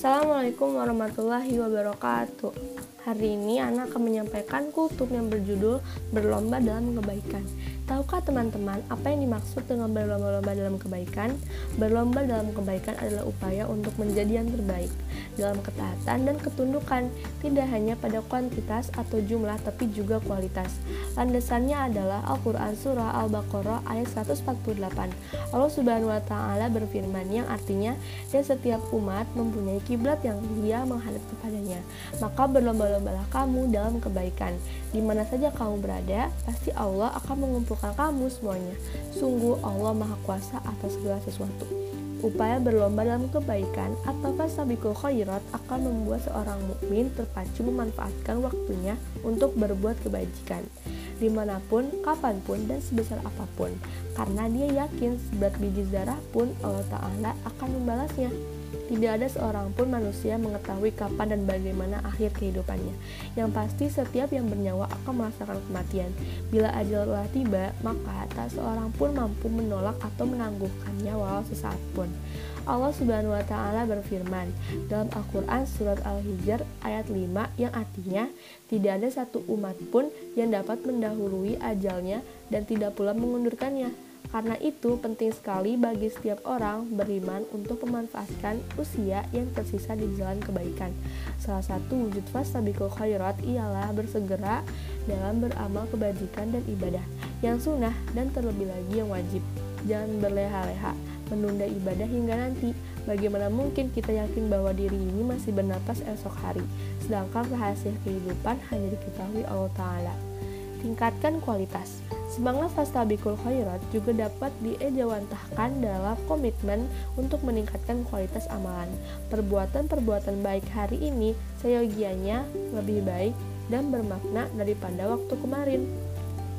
Assalamualaikum warahmatullahi wabarakatuh. Hari ini anak akan menyampaikan kultum yang berjudul Berlomba dalam Kebaikan. Tahukah teman-teman apa yang dimaksud dengan berlomba-lomba dalam kebaikan? Berlomba dalam kebaikan adalah upaya untuk menjadi yang terbaik dalam ketaatan dan ketundukan, tidak hanya pada kuantitas atau jumlah tapi juga kualitas. Landasannya adalah Al-Qur'an surah Al-Baqarah ayat 148. Allah Subhanahu wa taala berfirman yang artinya dan setiap umat mempunyai kiblat yang dia menghadap kepadanya. Maka berlomba-lombalah kamu dalam kebaikan. Di mana saja kamu berada, pasti Allah akan mengumpulkan kamu semuanya. Sungguh Allah Maha Kuasa atas segala sesuatu. Upaya berlomba dalam kebaikan atau fasabikul khairat akan membuat seorang mukmin terpacu memanfaatkan waktunya untuk berbuat kebajikan di mana pun, kapan pun, dan sebesar apa pun karena dia yakin seberat biji zarah pun Allah Ta'ala akan membalasnya. Tidak ada seorang pun manusia mengetahui kapan dan bagaimana akhir kehidupannya. Yang pasti setiap yang bernyawa akan merasakan kematian. Bila ajal telah tiba, maka tak seorang pun mampu menolak atau menangguhkannya walau sesaat pun. Allah Subhanahu wa taala berfirman dalam Al-Qur'an surat Al-Hijr ayat 5 yang artinya tidak ada satu umat pun yang dapat mendahului ajalnya dan tidak pula mengundurkannya karena itu, penting sekali bagi setiap orang beriman untuk memanfaatkan usia yang tersisa di jalan kebaikan. Salah satu wujud fastabiqul khairat ialah bersegera dalam beramal kebajikan dan ibadah yang sunnah dan terlebih lagi yang wajib. Jangan berleha-leha menunda ibadah hingga nanti. Bagaimana mungkin kita yakin bahwa diri ini masih bernapas esok hari, sedangkan rahasia kehidupan hanya diketahui Allah Ta'ala. Tingkatkan kualitas. Semangat Fastabikul Khairat juga dapat diejawantahkan dalam komitmen untuk meningkatkan kualitas amalan. Perbuatan-perbuatan baik hari ini seyogianya lebih baik dan bermakna daripada waktu kemarin.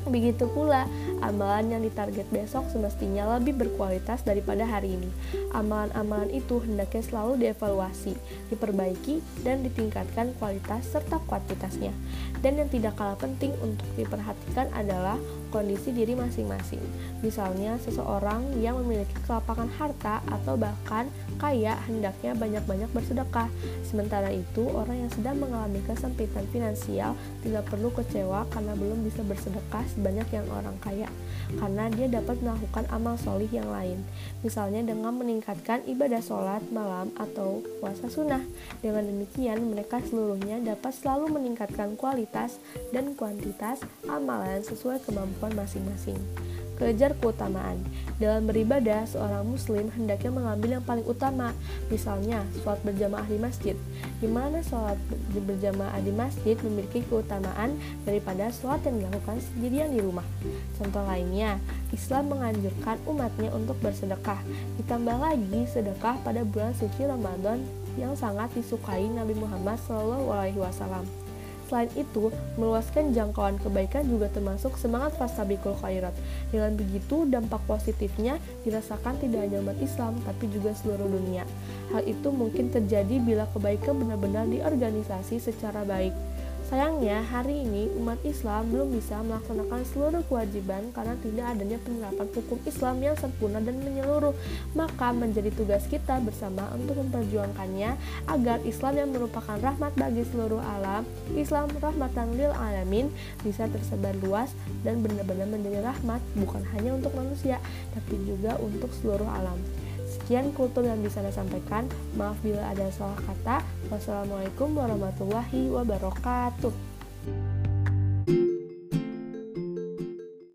Begitu pula, amalan yang ditarget besok semestinya lebih berkualitas daripada hari ini. Amalan-amalan itu hendaknya selalu dievaluasi, diperbaiki, dan ditingkatkan kualitas serta kuantitasnya. Dan yang tidak kalah penting untuk diperhatikan adalah kondisi diri masing-masing. Misalnya, seseorang yang memiliki kelapangan harta atau bahkan kaya hendaknya banyak-banyak bersedekah. Sementara itu, orang yang sedang mengalami kesempitan finansial tidak perlu kecewa karena belum bisa bersedekah sebanyak yang orang kaya, karena dia dapat melakukan amal solih yang lain, misalnya dengan meningkatkan ibadah sholat malam atau puasa sunnah. Dengan demikian, mereka seluruhnya dapat selalu meningkatkan kualitas dan kuantitas amalan sesuai kemampuan masing-masing. Kejar keutamaan. Dalam beribadah, seorang muslim hendaknya mengambil yang paling utama, misalnya sholat berjamaah di masjid, di mana sholat berjamaah di masjid memiliki keutamaan daripada sholat yang dilakukan sendirian di rumah. Contoh lainnya, Islam menganjurkan umatnya untuk bersedekah, ditambah lagi sedekah pada bulan suci Ramadan yang sangat disukai Nabi Muhammad SAW. Selain itu, meluaskan jangkauan kebaikan juga termasuk semangat fastabikul khairat. Dengan begitu, dampak positifnya dirasakan tidak hanya umat Islam, tapi juga seluruh dunia. Hal itu mungkin terjadi bila kebaikan benar-benar diorganisasi secara baik. Sayangnya, hari ini umat Islam belum bisa melaksanakan seluruh kewajiban karena tidak adanya penerapan hukum Islam yang sempurna dan menyeluruh. Maka menjadi tugas kita bersama untuk memperjuangkannya agar Islam yang merupakan rahmat bagi seluruh alam, Islam rahmatan lil alamin bisa tersebar luas dan benar-benar menjadi rahmat bukan hanya untuk manusia, tapi juga untuk seluruh alam. Sekian kultur yang bisa saya sampaikan. Maaf bila ada salah kata. Wassalamualaikum warahmatullahi wabarakatuh.